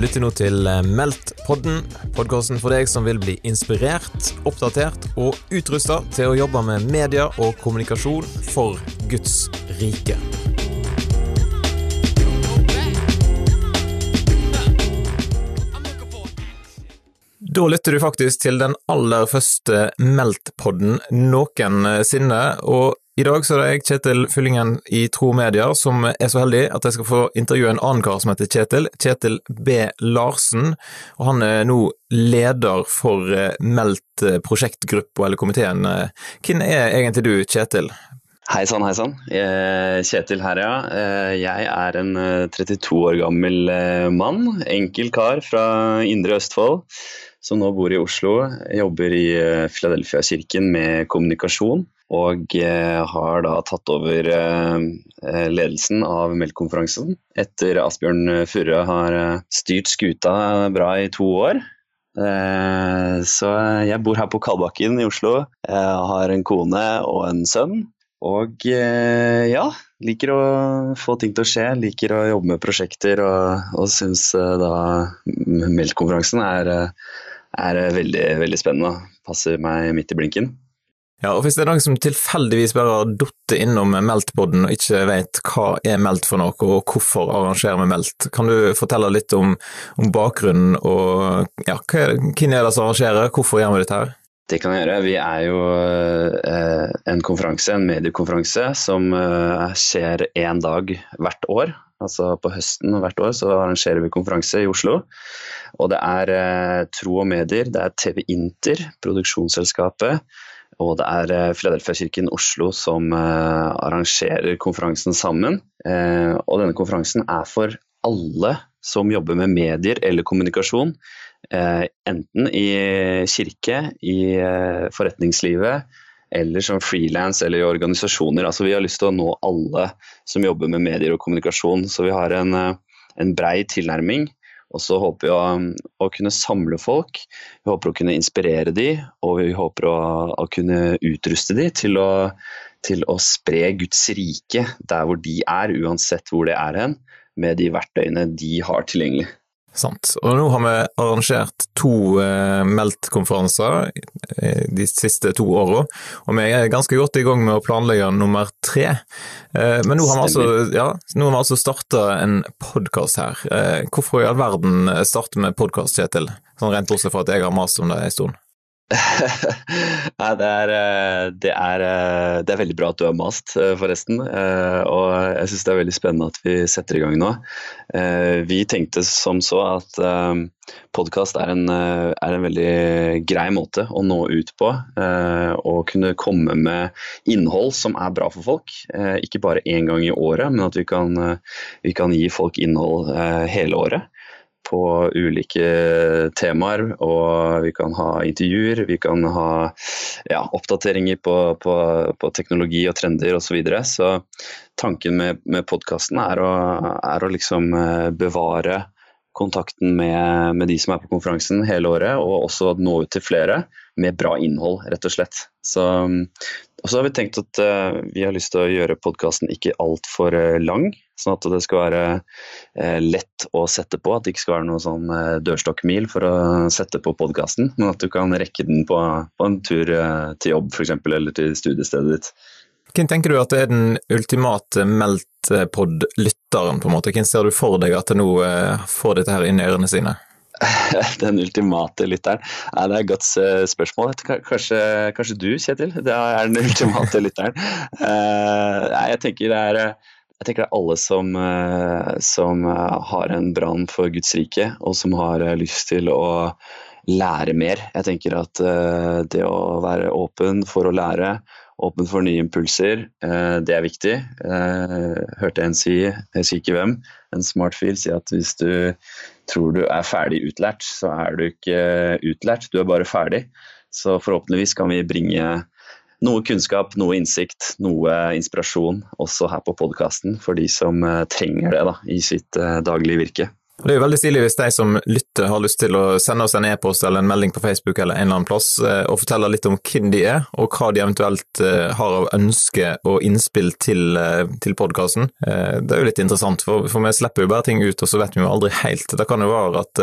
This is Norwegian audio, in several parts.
Lytter nå til eh, Meldt-podden, podkasten for deg som vil bli inspirert, oppdatert og utrusta til å jobbe med media og kommunikasjon for Guds rike. Da lytter du faktisk til den aller første Meldt-podden noensinne, og i dag så er det jeg, Kjetil Fyllingen i Tro Media, som er så heldig at jeg skal få intervjue en annen kar som heter Kjetil, Kjetil B. Larsen. og Han er nå leder for eh, Meldt prosjektgruppa, eller komiteen. Hvem er egentlig du, Kjetil? Hei sann, hei sann. Kjetil her, ja. Eh, jeg er en 32 eh, år gammel mann. Enkel kar fra Indre Østfold som nå bor i Oslo. Jobber i Philadelphia-kirken med kommunikasjon. Og eh, har da tatt over eh, ledelsen av Melk-konferansen etter Asbjørn Furre har eh, styrt skuta bra i to år. Så jeg bor her på Kalbakken i Oslo. Jeg har en kone og en sønn. Og ja, liker å få ting til å skje. Liker å jobbe med prosjekter og, og syns da Melk-konferansen er, er veldig, veldig spennende. Passer meg midt i blinken. Ja, og Hvis det er noen som tilfeldigvis bare har datt innom Meldt-podden og ikke vet hva er Meldt for noe, og hvorfor arrangerer vi Meldt, kan du fortelle litt om, om bakgrunnen og ja, hvem er det som arrangerer, hvorfor gjør vi dette her? Det kan jeg gjøre. Vi er jo eh, en konferanse, en mediekonferanse, som eh, skjer én dag hvert år. Altså på høsten hvert år så arrangerer vi konferanse i Oslo. Og det er eh, Tro og Medier, det er TV Inter, produksjonsselskapet, og det er Filadelfia-kirken Oslo som arrangerer konferansen sammen. Og denne konferansen er for alle som jobber med medier eller kommunikasjon. Enten i kirke, i forretningslivet eller som frilans eller i organisasjoner. Altså, vi har lyst til å nå alle som jobber med medier og kommunikasjon. Så vi har en, en brei tilnærming og så håper vi å, å, kunne samle folk, vi håper å kunne inspirere de, og vi håper å, å kunne utruste de til å, til å spre Guds rike der hvor de er, uansett hvor det er hen, med de verktøyene de har tilgjengelig. Sant. Og nå har vi arrangert to eh, Meldt-konferanser de siste to åra, og vi er ganske godt i gang med å planlegge nummer tre. Eh, men nå har vi altså, ja, altså starta en podkast her. Eh, hvorfor i all verden starte med podkast, Kjetil? Sånn rent bortsett fra at jeg har mast om det en stund. Nei, det er, eh, det, er, eh, det er, veldig bra at du har mast, eh, forresten. Og jeg syns det er veldig spennende at vi setter i gang nå. Vi tenkte som så at podkast er, er, en veldig grei måte å nå ut på. Og kunne komme med innhold som er bra for folk. Ikke bare én gang i året, men at vi kan, vi kan gi folk innhold hele året på ulike temaer. Og vi kan ha intervjuer, vi kan ha ja, oppdateringer på, på, på, teknologi og trender osv. Så, videre. så tanken med, med podkasten er, er, å liksom eh, bevare kontakten med, med, de som er på konferansen hele året, og også nå ut til flere med bra innhold, rett og slett. Så, og så har vi tenkt at uh, vi har lyst til å gjøre podkasten ikke altfor uh, lang, sånn at det skal være uh, lett å sette på. At det ikke skal være noe sånn dørstokkmil for å sette på podkasten, men at du kan rekke den på, på en tur til jobb f.eks. eller til studiestedet ditt. Hvem tenker du at det er den ultimate Meltpod-lytteren, på en måte? Hvem ser du for deg at det nå eh, får dette her inn i ørene sine? Den ultimate lytteren? Nei, det er et godt eh, spørsmål. Kanskje, kanskje, du, Kjetil? Det er den ultimate lytteren. Nei, jeg tenker det er jeg tenker det er alle som, som har en brann for Guds rike, og som har lyst til å lære mer. Jeg tenker at det å være åpen for å lære åpen for nye impulser. Eh, det er viktig. Eh, hørte en si, jeg husker ikke hvem, en smart fyr si at hvis du tror du er ferdig utlært, så er du ikke utlært, du er bare ferdig. Så forhåpentligvis kan vi bringe noe kunnskap, noe innsikt, noe inspirasjon også her på podkasten for de som eh, trenger det da, i sitt daglige virke. Det er jo veldig stilig hvis de som lytter har lyst til å sende oss en e-post eller en melding på Facebook eller en eller annen plass eh, og fortelle litt om hvem de er, og hva de eventuelt eh, har av ønske og innspill til, eh, til podkasten. Det er jo litt interessant, for, for vi slipper jo bare ting ut, og så vet vi jo aldri helt. Det kan jo være at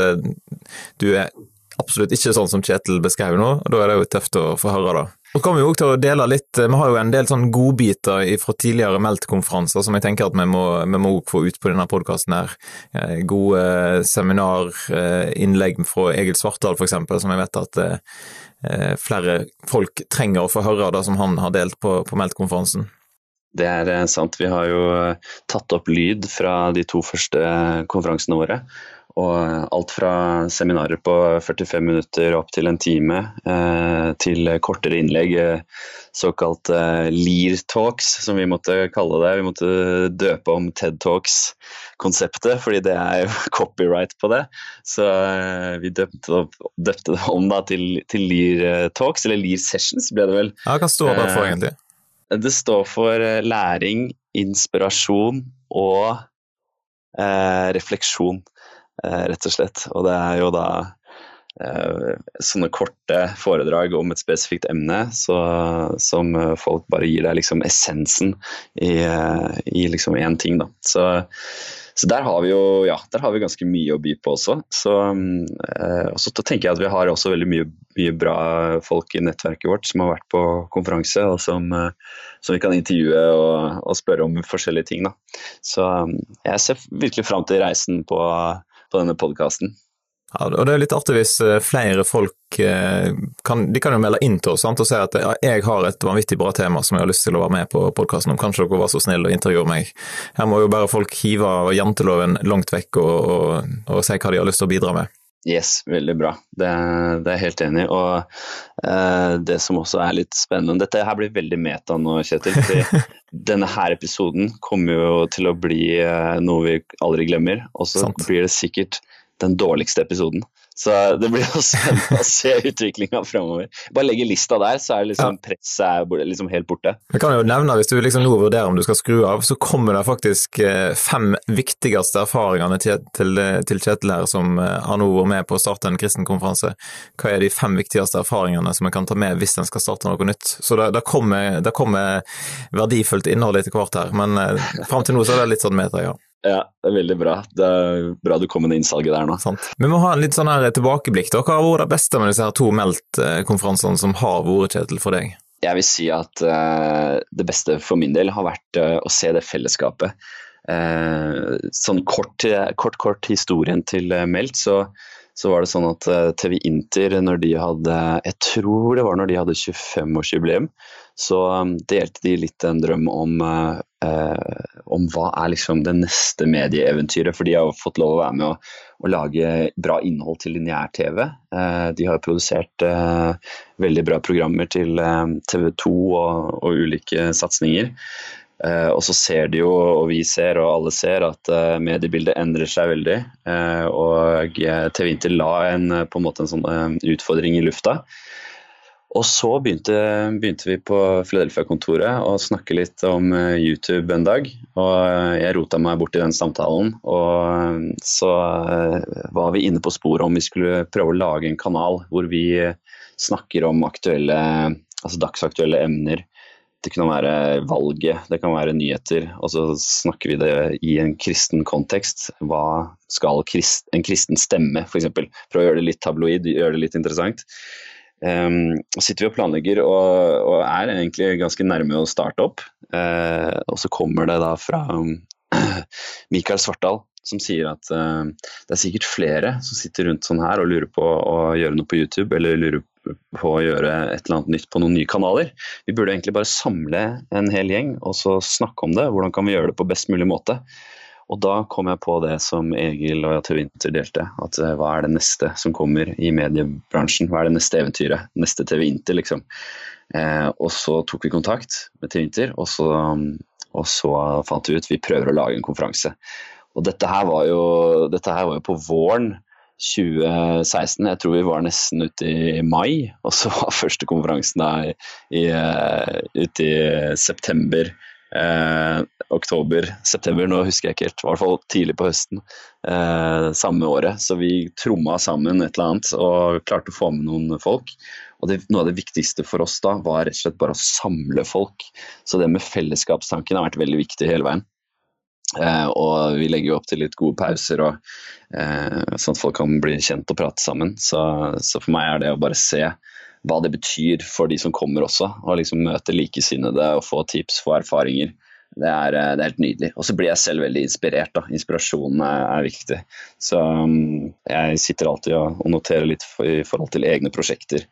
du er absolutt ikke sånn som Kjetil beskrev nå, og da er det jo tøft å få høre det. Så kommer vi også til å dele litt, vi har jo en del sånn godbiter fra tidligere Meldt-konferanser som jeg tenker at vi må, vi må få ut på denne podkasten. Eh, gode seminarinnlegg fra Egil Svartdal f.eks., som jeg vet at eh, flere folk trenger å få høre det som han har delt på, på Meldt-konferansen. Det er eh, sant. Vi har jo tatt opp lyd fra de to første konferansene våre. Og alt fra seminarer på 45 minutter opp til en time, eh, til kortere innlegg, eh, såkalt eh, Lear Talks, som vi måtte kalle det. Vi måtte døpe om TED Talks-konseptet, fordi det er jo copyright på det. Så eh, vi døpte, døpte, det om da, til, til Lear Talks, eller Lear Sessions ble det vel. Ja, Hva står det for eh, egentlig? Det står for eh, læring, inspirasjon og eh, refleksjon. Eh, rett og slett. Og det er jo da eh, sånne korte foredrag om et spesifikt emne så, som folk bare gir deg liksom essensen i, eh, i liksom én ting. Da. Så, så, der har vi jo ja, der har vi ganske mye å by på også. Så, eh, og så tenker jeg at vi har også veldig mye, mye, bra folk i nettverket vårt som har vært på konferanse, og som, som vi kan intervjue og, og, spørre om forskjellige ting. Da. Så jeg ser virkelig fram til reisen på på denne podkasten. Ja, og Det er litt artig hvis eh, flere folk eh, kan, de kan jo melde inn til oss sant, og si at ja, jeg har et vanvittig bra tema som jeg har lyst til å være med på podkasten om, kanskje dere var så snille å intervjue meg. Her må jo bare folk hive janteloven langt vekk og, og, og si hva de har lyst til å bidra med. Yes, veldig bra. Det, det er jeg helt enig i. Og uh, det som også er litt spennende Dette her blir veldig meta nå, Kjetil. fordi denne her episoden kommer jo til å bli uh, noe vi aldri glemmer. Og så blir det sikkert den dårligste episoden. Så det blir jo spennende å se utviklinga framover. Bare legge lista der, så er liksom ja. presset liksom helt borte. Jeg kan jo nevne, Hvis du liksom nå vurderer om du skal skru av, så kommer det faktisk eh, fem viktigste erfaringene til, til, til Kjetil her, som har nå vært med på å starte en kristen konferanse. Hva er de fem viktigste erfaringene som en kan ta med hvis en skal starte noe nytt? Så det, det, kommer, det kommer, verdifullt innhold etter hvert her, men eh, fram til nå så er det litt sånn meta, ja. Ja, det er veldig bra. Det er bra du kom med det innsalget der nå. Sant. Vi må ha en litt sånn her tilbakeblikk. da. Hva har vært det beste med disse her to Meldt-konferansene som har vært, Kjetil, for deg? Jeg vil si at uh, det beste for min del har vært uh, å se det fellesskapet. Uh, sånn kort, kort, kort historien til Meldt, så, så var det sånn at TV Inter, når de hadde Jeg tror det var når de hadde 25-årsjubileum, så um, delte de litt en drøm om eh, om hva er liksom det neste medieeventyret. For de har fått lov å være med å, å lage bra innhold til lineær-TV. Eh, de har produsert eh, veldig bra programmer til eh, TV 2 og, og ulike satsinger. Eh, og så ser de jo, og vi ser, og alle ser, at uh, mediebildet endrer seg veldig. Uh, og TV Inter la en, på en måte en sånn utfordring i lufta. Og så begynte, begynte vi på Philadelphia-kontoret å snakke litt om eh, YouTube en dag. Og eh, jeg rota meg bort i den samtalen. Og eh, så var vi inne på sporet om vi skulle prøve å lage en kanal hvor vi snakker om aktuelle, altså dagsaktuelle emner. Det kan være valget, det kan være nyheter. Og så snakker vi det i en kristen kontekst. Hva skal en kristen stemme, f.eks.? Prøve å gjøre det litt tabloid, gjøre det litt interessant. Um, sitter vi og planlegger og, og, er egentlig ganske nærme å starte opp. Uh, og så kommer det da fra um, Mikael Svartdal som sier at uh, det er sikkert flere som sitter rundt sånn her og lurer på å gjøre noe på YouTube eller lurer på å gjøre et eller annet nytt på noen nye kanaler. Vi burde egentlig bare samle en hel gjeng og så snakke om det. Hvordan kan vi gjøre det på best mulig måte? Og da kom jeg på det som Egil og TV Inter delte. At uh, hva er det neste som kommer i mediebransjen? Hva er det neste eventyret? Neste TV Inter, liksom. Eh, og så tok vi kontakt med TV Inter, og så, og så, fant vi ut vi prøver å lage en konferanse. Og dette her var jo, her var jo på våren 2016. Jeg tror vi var nesten ute i mai, og så var første konferansen da eh, ute i september eh, oktober, september, nå husker jeg ikke helt, i hvert fall tidlig på høsten eh, samme året. Så vi tromma sammen et eller annet og klarte å få med noen folk. Og det, Noe av det viktigste for oss da var rett og slett bare å samle folk. Så det med fellesskapstanken har vært veldig viktig hele veien. Eh, og vi legger jo opp til litt gode pauser, og, eh, sånn at folk kan bli kjent og prate sammen. Så, så, for meg er det å bare se hva det betyr for de som kommer også. Å liksom møte likesinnede og få tips, få erfaringer. Det er, eh, det er, helt nydelig. Og så blir jeg selv veldig inspirert. da. Inspirasjonen er, er viktig. Så um, jeg sitter alltid og, og noterer litt for, i forhold til egne prosjekter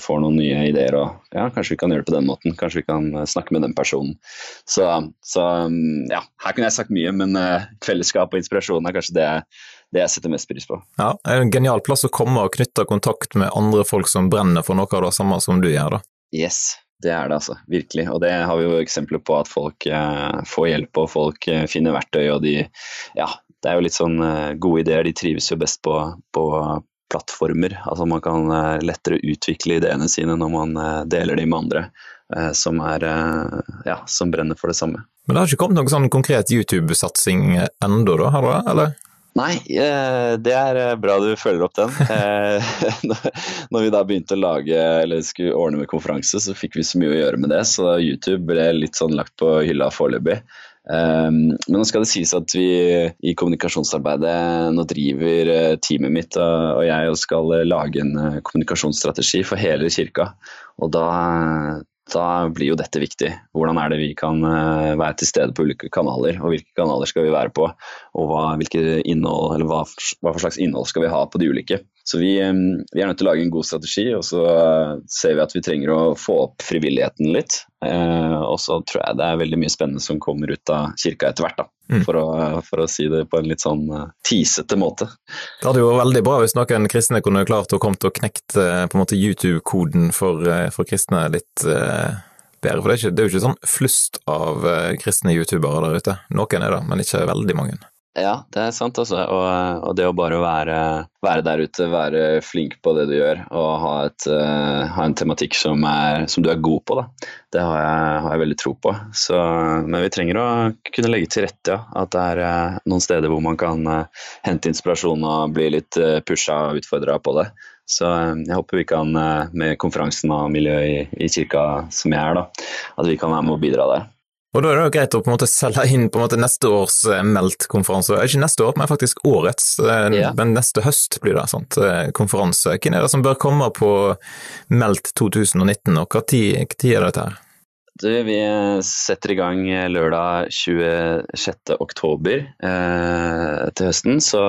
får noen nye ideer og ja, kanskje vi kan gjøre det på den måten. Kanskje vi kan eh, snakke med den personen. Så, så mm, ja, her kunne jeg sagt mye, men eh, fellesskap og inspirasjon er kanskje det, det jeg setter mest pris på. Ja, det er en genial plass å komme og knytte kontakt med andre folk som brenner for noe av det samme som du gjør, da. Yes, det er det, altså. Virkelig. Og det har vi jo eksempler på at folk eh, får hjelp, og folk eh, finner verktøy, og de Ja, det er jo litt sånn eh, gode ideer. De trives jo best på, på, plattformer. Altså man kan eh, lettere utvikle ideene sine når man eh, deler dem med andre eh, som, er, ja, som brenner for det samme. Men det har ikke kommet noen sånn konkret YouTube-satsing ennå, da? Har det, eller? Nei, det er bra du følger opp den. Når vi da begynte å lage, eller skulle ordne med konferanse, så fikk vi så mye å gjøre med det, så YouTube ble litt sånn lagt på hylla foreløpig. Um, men nå skal det sies at vi i kommunikasjonsarbeidet Nå driver uh, teamet mitt og jeg og skal uh, lage en kommunikasjonsstrategi for hele kirka. Og da, da blir jo dette viktig. Hvordan er det vi kan være til stede på ulike kanaler, og hvilke kanaler skal vi være på, og hva, innhold, hva, hva for slags innhold skal vi ha på de ulike. Så vi, vi, er nødt til å lage en god strategi, og så ser vi at vi trenger å få opp frivilligheten litt. Eh, og så tror jeg det er veldig mye spennende som kommer ut av kirka etter hvert, da. Mm. For, å, for, å, si det på en litt sånn tisete måte. Det hadde jo vært veldig bra hvis noen kristne kunne klart å komme til å knekte på en måte YouTube-koden for, for, kristne litt bedre. For det er, ikke, det er, jo ikke sånn flust av kristne youtubere der ute. Noen er det, men ikke veldig mange. Ja, det er sant, altså. Og, og det å bare være, være, der ute, være flink på det du gjør, og ha, et, uh, ha en tematikk som, er, som, du er god på, da. det har jeg, har jeg veldig tro på. Så, men vi trenger å kunne legge til rette, ja. At det er uh, noen steder hvor man kan uh, hente inspirasjon og bli litt uh, pusha og utfordra på det. Så jeg håper vi kan, med konferansen og miljøet i, i kirka som jeg er, da, at vi kan være med å bidra der. Og da er det jo greit å på en måte selge inn på en måte neste års eh, Meldt-konferanse. Ikke neste år, men faktisk årets. Yeah. Men neste høst blir det sant, eh, konferanse. Hvem er det som bør komme på Meldt 2019, og når er dette her? Du, vi setter i gang lørdag 26. oktober eh, til høsten, så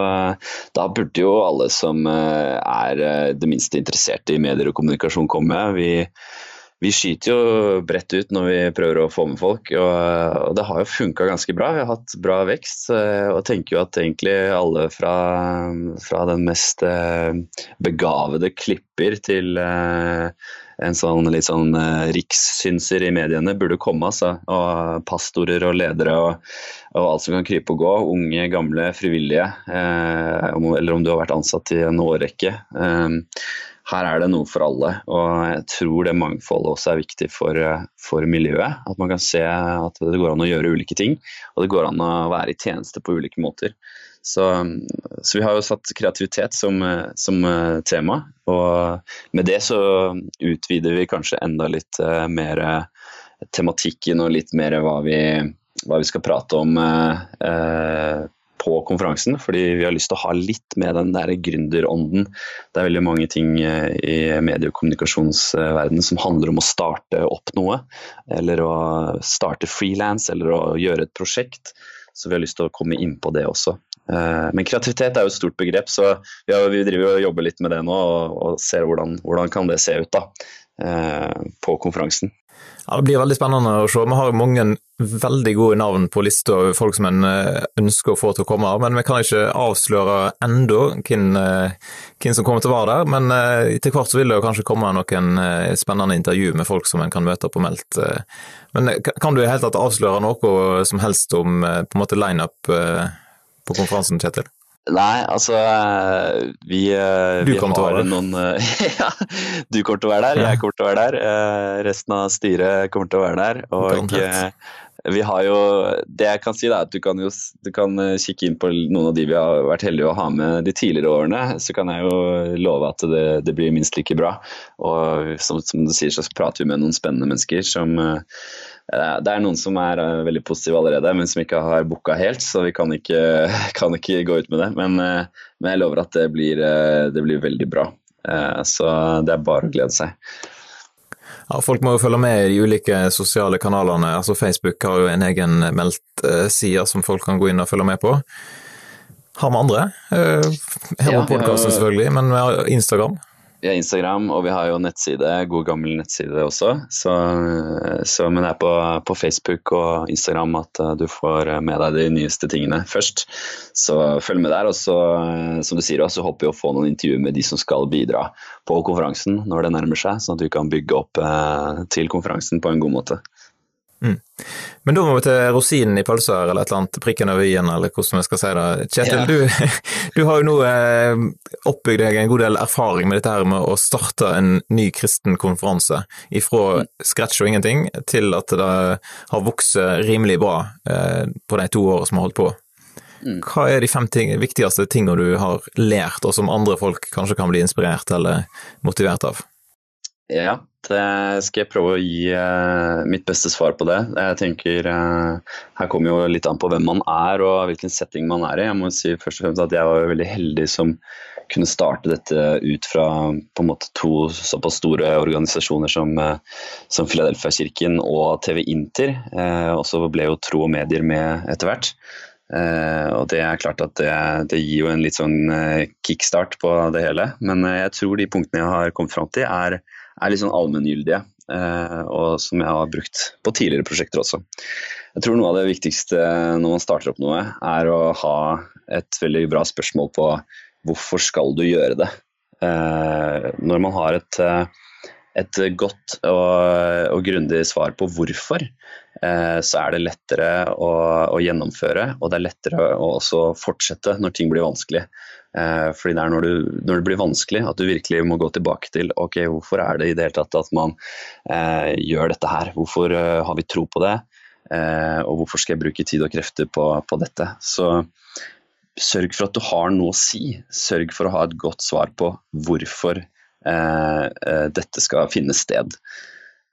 da burde jo alle som er det minste interessert i medier og kommunikasjon komme. Vi vi skyter jo bredt ut når vi prøver å få med folk, og, og det har jo funka ganske bra. Vi har hatt bra vekst eh, og tenker jo at egentlig alle fra, fra den mest eh, begavede klipper til eh, en sånn litt sånn rikssynser i mediene burde komme. Altså. Og pastorer og ledere og, og, alt som kan krype og gå. Unge, gamle, frivillige. Eh, eller om du har vært ansatt i en årrekke. Eh, her er det noe for alle. Og jeg tror det mangfoldet også er viktig for, for, miljøet. At man kan se at det går an å gjøre ulike ting, og det går an å være i tjeneste på ulike måter. Så, så vi har jo satt kreativitet som, som, tema, og med det så utvider vi kanskje enda litt mer tematikken og litt mer hva vi, hva vi skal prate om uh, på konferansen, fordi vi har lyst til å ha litt med den der gründerånden. Det er veldig mange ting eh, i medie- og kommunikasjonsverdenen som handler om å starte opp noe, eller å starte frilans, eller å gjøre et prosjekt. Så vi har lyst til å komme inn på det også. Eh, men kreativitet er jo et stort begrep, så vi, driver og jobber litt med det nå og ser hvordan, hvordan kan det se ut da, eh, på konferansen. Ja, Det blir veldig spennende å se. Vi har mange veldig gode navn på lista over folk som en eh, ønsker å få til å komme, men vi kan ikke avsløre ennå hvem, eh, hvem, som kommer til å være der. Men etter til hvert så vil det kanskje komme noen spennende intervju med folk som en kan møte på Meldt. Men kan du i hele tatt avsløre noe som helst om på en måte lineup på konferansen, Kjetil? Nei, altså Vi, eh, vi har noen eh, Ja, du kommer til å være der, jeg kommer til å være der. Eh, resten av styret kommer til å være der. Og Vi har jo Det jeg kan si, er at du kan jo du kan eh, kikke inn på noen av de vi har vært heldige å ha med de tidligere årene. Så kan jeg jo love at det, det blir minst like bra. Og som, som, du sier, så prater vi med noen spennende mennesker som eh, Det er noen som er eh, veldig positive allerede, men som ikke har booka helt, så vi kan ikke, kan ikke, gå ut med det. Men, men jeg lover at det blir, det blir veldig bra. Så det er bare å glede seg. Ja, Folk må jo følge med i de ulike sosiale kanalene. altså Facebook har jo en egen meldt eh, side som folk kan gå inn og følge med på. Har vi andre? Eh, her ja, podkasten selvfølgelig, men Instagram. Vi har Instagram, og vi har jo nettside, god gammel nettside også. Så, så, men det er på, på, Facebook og Instagram at uh, du får med deg de nyeste tingene først. Så følg med der. Og så, som du sier, så håper vi å få noen intervjuer med de som skal bidra på konferansen når det nærmer seg, sånn at vi kan bygge opp til konferansen på en god måte. Mm. Men da må vi til rosinen i pølsa eller et eller annet, prikken over i-en, eller hvordan vi skal si det. Kjetil, ja. du, du, har jo nå eh, oppbygd deg en god del erfaring med dette her med å starte en ny kristen konferanse. Ifra mm. scratch og ingenting til at det har vokst rimelig bra eh, på de to årene som har holdt på. Mm. Hva er de fem ting, viktigste tingene du har lært, og som andre folk kanskje kan bli inspirert eller motivert av? Ja, det skal jeg prøve å gi uh, mitt beste svar på det. Jeg tenker uh, Her kommer jo litt an på hvem man er og hvilken setting man er i. Jeg må si først og fremst at jeg var veldig heldig som kunne starte dette ut fra på en måte to såpass store organisasjoner som, uh, som Philadelphia-kirken og TV Inter. og så ble jo Tro og Medier med etter hvert. Og det er klart at det, det gir jo en litt sånn kickstart på det hele. Men jeg tror de punktene jeg har kommet fram til, er er litt sånn allmenngyldige, eh, og som jeg har brukt på tidligere prosjekter også. Jeg tror noe av det viktigste når man starter opp noe, er å ha et veldig bra spørsmål på hvorfor skal du gjøre det. Eh, når man har et, eh, et godt og, og grundig svar på hvorfor, så er det lettere å, å, gjennomføre, og det er lettere å også fortsette når ting blir vanskelig. Eh, fordi det er når, du, når, det blir vanskelig at du virkelig må gå tilbake til ok, hvorfor er det i det hele tatt at man eh, gjør dette her. Hvorfor eh, har vi tro på det, eh, og hvorfor skal jeg bruke tid og krefter på, på, dette. Så sørg for at du har noe å si. Sørg for å ha et godt svar på hvorfor eh, eh, dette skal finne sted.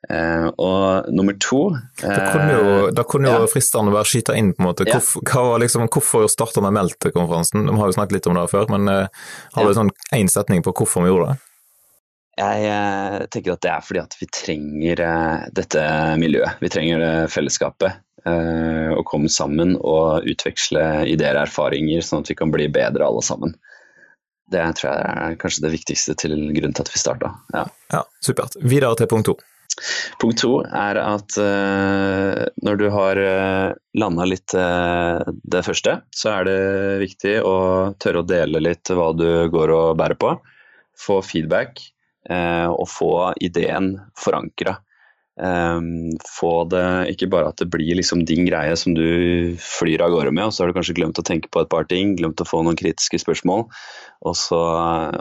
Uh, og nummer to uh, Da kunne jo, da kunne jo ja. fristende være skyta inn, på en måte. Hvorfor, ja. liksom, hvorfor starta vi Meldt-konferansen? Vi har jo snakket litt om det før, men uh, har du ja. sånn én setning på hvorfor vi gjorde det? Jeg tenker at det er fordi at vi trenger dette miljøet. Vi trenger det fellesskapet. Å komme sammen og utveksle ideer og erfaringer, sånn at vi kan bli bedre alle sammen. Det tror jeg er kanskje det viktigste til grunnen til at vi starta. Ja. ja, supert. Videre til punkt to. Punkt to er at uh, når du har uh, eh, landa litt uh, det første, så er det viktig å tørre å dele litt hva du går og bærer på. Få feedback uh, og få ideen forankra. Um, få det ikke bare at det blir liksom din greie som du flyr av gårde med, og så har du kanskje glemt å tenke på et par ting, glemt å få noen kritiske spørsmål, og så,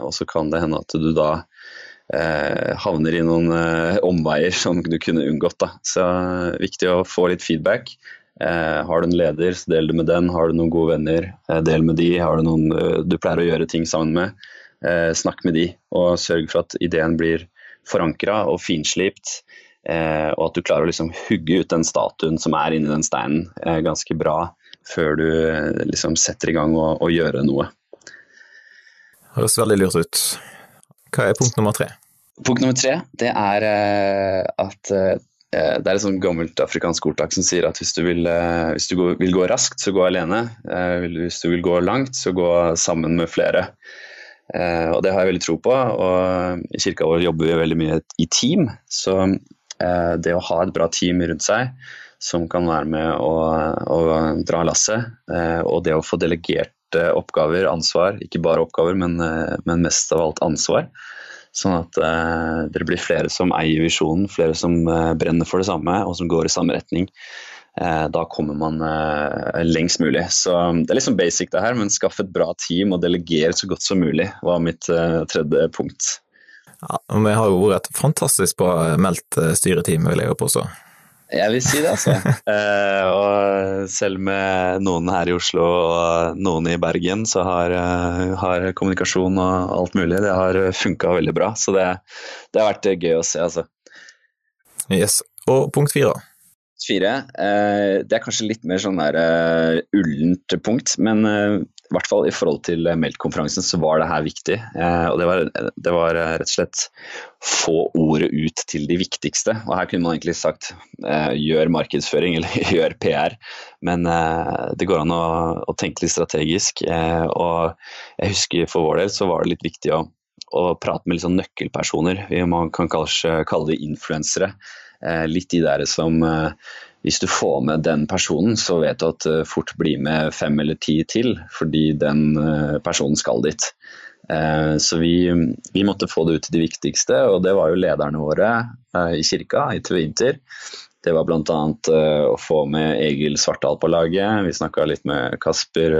og så kan det hende at du da eh, havner i noen eh, omveier som du kunne unngått. Da. Så eh, viktig å få litt feedback. Eh, har du en leder, så del det med den. Har du noen gode venner, eh, del med de. Har du noen eh, du pleier å gjøre ting sammen med, snakk med de. Og sørg for at ideen blir forankra og finslipt. Og at du klarer å liksom hugge ut den statuen som er inni den steinen ganske bra før du liksom setter i gang å gjøre noe. Høres veldig lurt ut. Hva er punkt nummer tre? Punkt nummer tre det er uh, at uh, det er et sånt gammelt afrikansk ordtak som sier at hvis du vil, hvis du vil gå raskt, så gå alene. hvis du vil gå langt, så gå sammen med flere. og det har jeg veldig tro på. Og i kirka vår jobber vi veldig mye i team. Så det å ha et bra team rundt seg som kan være med å, å dra lasset, og det å få delegert oppgaver, ansvar, ikke bare oppgaver, men, eh, men mest av alt ansvar. Sånn at eh, dere blir flere som eier visjonen, flere som eh, brenner for det samme og som går i samme retning. Eh, da kommer man eh, lengst mulig. Så Det er liksom basic det her, men skaff et bra team og delegere så godt som mulig, var mitt eh, tredje punkt. Ja, Vi har jo vært et fantastisk bra meldt styreteam, vil jeg jo påstå. Jeg vil si det, altså. eh, og selv med noen her i Oslo og noen i Bergen, så har, uh, har kommunikasjon og alt mulig det har funka veldig bra. Så det, det, har vært gøy å se, altså. Yes. Og punkt fire? Fire. Eh, det er kanskje litt mer sånn der uh, ullent punkt, men uh, i hvert fall i forhold til Meldt-konferansen så var det her viktig. Uh, og det var, det var, rett og slett få ordet ut til de viktigste. Og her kunne man egentlig sagt gjør markedsføring eller gjør PR, men det går an å, å tenke litt strategisk. og jeg husker for vår del så var det litt viktig å å prate med sånn nøkkelpersoner. Man kan kanskje kalle det influensere. Eh, litt de der som eh, hvis du får med den personen, så vet du at det fort blir med fem eller ti til, fordi den eh, personen skal dit. Så vi, vi, måtte få det ut til de viktigste, og det var jo lederne våre i kirka, i Tvø Inter. Det var bl.a. å få med Egil Svartdal på laget. Vi snakka litt med Kasper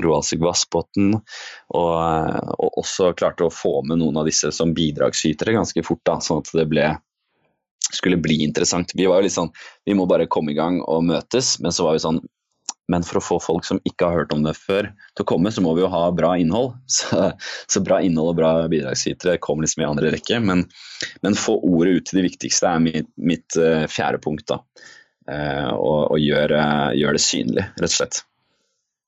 Roaldsig Vassbotn. Og, og, også klarte å få med noen av disse som bidragsytere ganske fort, da, sånn at det ble skulle bli interessant. Vi var jo litt sånn Vi må bare komme i gang og møtes. Men så var vi sånn men for å få folk som ikke har hørt om det før til å komme, så må vi jo ha bra innhold. Så, så bra innhold og bra bidragsytere kommer liksom i andre rekke. Men, men, få ordet ut til de viktigste er mitt, mitt uh, fjerde punkt. da. Uh, og, og gjøre uh, gjør det synlig, rett og slett.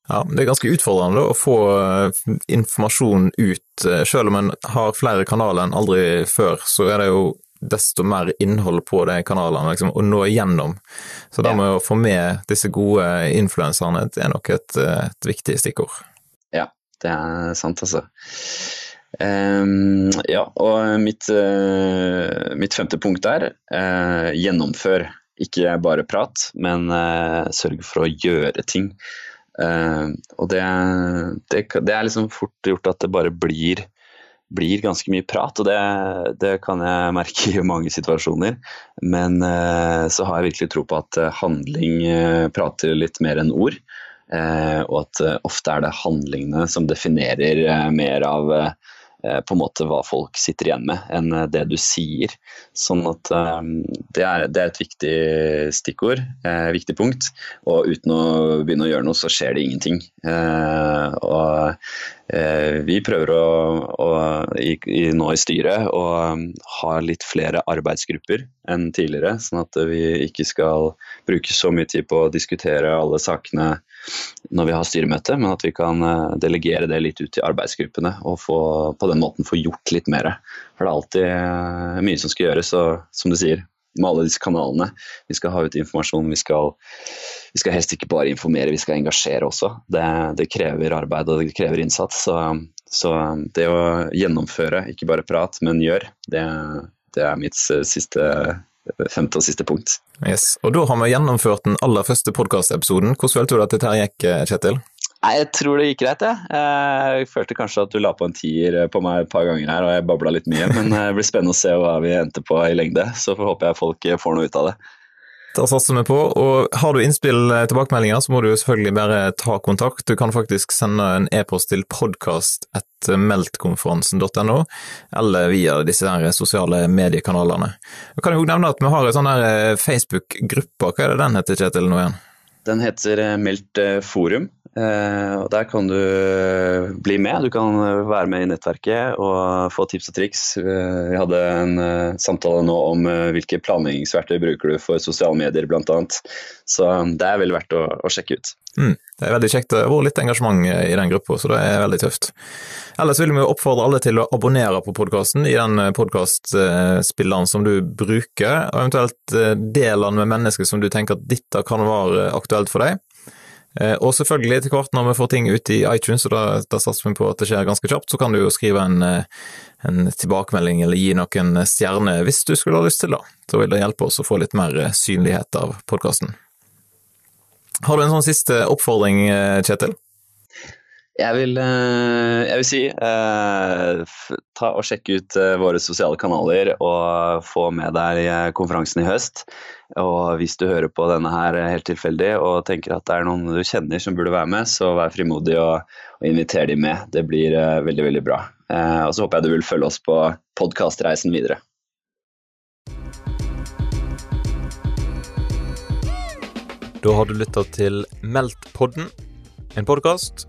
Ja, Det er ganske utfordrende å få eh, informasjon ut. Selv om en har flere kanaler enn aldri før, så er det jo desto mer innhold på de kanalene liksom, å nå igjennom. Så det med å få med disse gode influenserne, er nok et, et, viktig stikkord. Ja, det er sant, altså. Um, ja, og mitt, uh, mitt, femte punkt er uh, gjennomfør. Ikke bare prat, men uh, sørg for å gjøre ting. og det, det, det, er liksom fort gjort at det bare blir blir ganske mye prat, og det, det, kan jeg merke i mange situasjoner. Men eh, så har jeg virkelig tro på at eh, handling eh, prater litt mer enn ord. Og at ofte er det handlingene som definerer mer av på en måte hva folk sitter igjen med, enn det du sier. Sånn at det er, det er et viktig stikkord, eh, viktig punkt. Og uten å begynne å gjøre noe, så skjer det ingenting. Eh, og vi prøver å, å i, i, nå i styret å um, ha litt flere arbeidsgrupper enn tidligere, sånn at vi ikke skal bruke så mye tid på å diskutere alle sakene når vi har styremøte, men at vi kan eh, delegere det litt ut til arbeidsgruppene og få, på den måten få gjort litt mer. For det er alltid eh, mye som skal gjøres, og som du sier, med alle disse kanalene. Vi skal ha ut informasjon, vi skal, vi skal helst ikke bare informere, vi skal engasjere også. Det, det krever arbeid og det krever innsats. Så, så, det å gjennomføre, ikke bare prat, men gjør, det, det er mitt siste femte og siste punkt. Yes. Og da har vi gjennomført den aller første podkastepisoden. Hvordan følte du at dette gikk, Kjetil? Nei, Jeg tror det gikk greit, jeg. Jeg følte kanskje at du la på en tier på meg et par ganger her, og jeg babla litt mye. Men det blir spennende å se hva vi endte på i lengde. Så håper jeg folk får noe ut av det. Da satser vi på. Og har du innspill, eh, tilbakemeldinger, så må du selvfølgelig bare ta kontakt. Du kan faktisk sende en e-post til podkast.meltkonferansen.no, eller via disse her sosiale mediekanalene. Jeg kan jo nevne at vi har en sånn eh, Facebook-gruppe. Hva er det den heter, Kjetil, nå igjen? Den heter eh, Meldt forum. Eh, og Der kan du eh, bli med. Du kan eh, være med i nettverket og få tips og triks. Vi hadde en samtale nå om hvilke planleggingsverktøy bruker du for sosiale medier bl.a. Så det er vel verdt å, å sjekke ut. Mm, det er veldig kjekt. Det har vært litt engasjement i den gruppa, så det er veldig tøft. Ellers vil vi oppfordre alle til å abonnere på podkasten i den podkastspilleren som du bruker, og eventuelt del den med mennesker som du tenker at dette kan være aktuelt for deg. Eh, og selvfølgelig, etter hvert når vi får ting ut i iTunes, og da, da satser vi på at det skjer ganske kjapt, så kan du jo skrive en, eh, en tilbakemelding eller gi noen stjerner hvis du skulle ha lyst til det. Så vil det hjelpe oss å få litt mer eh, synlighet av podkasten. Har du en sånn siste oppfordring, Kjetil? Jeg vil, jeg vil, si eh, ta og sjekke ut våre sosiale kanaler og få med deg konferansen i høst. Og hvis du hører på denne her helt tilfeldig og tenker at det er noen du kjenner som burde være med, så vær frimodig og, og inviter dem med. Det blir veldig, veldig bra. Og så håper jeg du vil følge oss på podkastreisen videre. Da har du lytta til Meldt-podden, en podkast